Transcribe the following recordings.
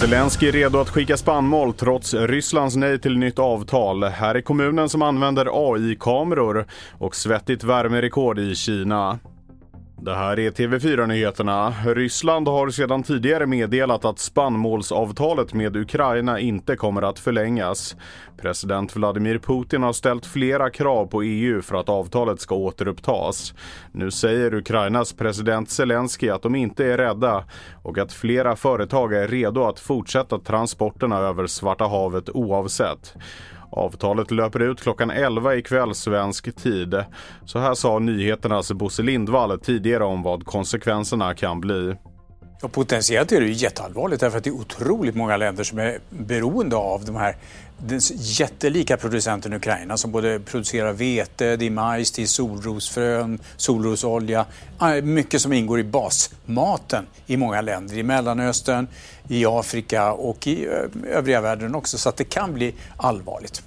Zelensky är redo att skicka spannmål trots Rysslands nej till nytt avtal. Här är kommunen som använder AI-kameror och svettigt värmerekord i Kina. Det här är TV4-nyheterna. Ryssland har sedan tidigare meddelat att spannmålsavtalet med Ukraina inte kommer att förlängas. President Vladimir Putin har ställt flera krav på EU för att avtalet ska återupptas. Nu säger Ukrainas president Zelensky att de inte är rädda och att flera företag är redo att fortsätta transporterna över Svarta havet oavsett. Avtalet löper ut klockan 11 ikväll svensk tid. Så här sa nyheternas Bosse Lindvall tidigare om vad konsekvenserna kan bli. Ja, potentiellt är det ju jätteallvarligt därför att det är otroligt många länder som är beroende av de här den jättelika producenten Ukraina som både producerar vete, det är majs, det är solrosfrön, solrosolja. Mycket som ingår i basmaten i många länder. I Mellanöstern, i Afrika och i övriga världen också. Så att det kan bli allvarligt.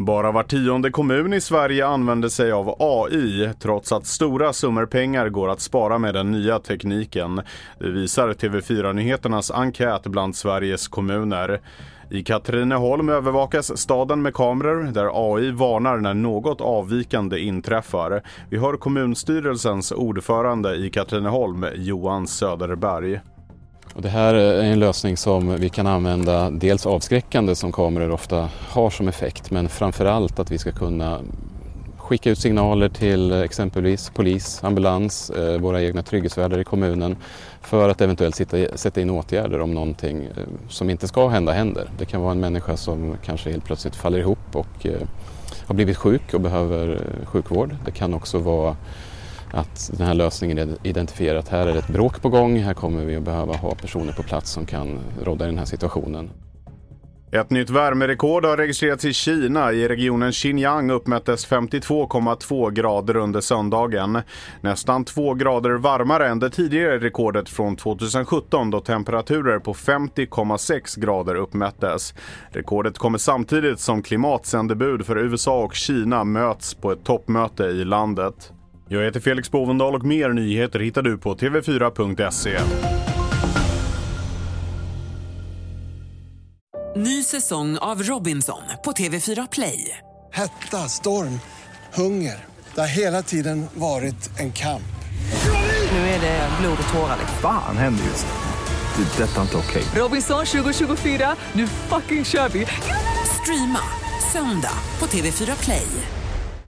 Bara var tionde kommun i Sverige använder sig av AI trots att stora summor pengar går att spara med den nya tekniken. Det visar TV4-nyheternas enkät bland Sveriges kommuner. I Katrineholm övervakas staden med kameror där AI varnar när något avvikande inträffar. Vi hör kommunstyrelsens ordförande i Katrineholm, Johan Söderberg. Och det här är en lösning som vi kan använda dels avskräckande som kameror ofta har som effekt men framförallt att vi ska kunna skicka ut signaler till exempelvis polis, ambulans, eh, våra egna trygghetsvärdar i kommunen för att eventuellt sitta, sätta in åtgärder om någonting eh, som inte ska hända händer. Det kan vara en människa som kanske helt plötsligt faller ihop och eh, har blivit sjuk och behöver sjukvård. Det kan också vara att den här lösningen identifierar att här är det ett bråk på gång, här kommer vi att behöva ha personer på plats som kan råda i den här situationen. Ett nytt värmerekord har registrerats i Kina. I regionen Xinjiang uppmättes 52,2 grader under söndagen. Nästan 2 grader varmare än det tidigare rekordet från 2017 då temperaturer på 50,6 grader uppmättes. Rekordet kommer samtidigt som klimatsändebud för USA och Kina möts på ett toppmöte i landet. Jag heter Felix Bovendal och mer nyheter hittar du på tv4.se. Ny säsong av Robinson på TV4 Play. Hetta, storm, hunger. Det har hela tiden varit en kamp. Nu är det blod och tårar. Fan händer just nu. Det. är Detta är inte okej. Robinson 2024, nu fucking kör vi! Streama söndag på TV4 Play.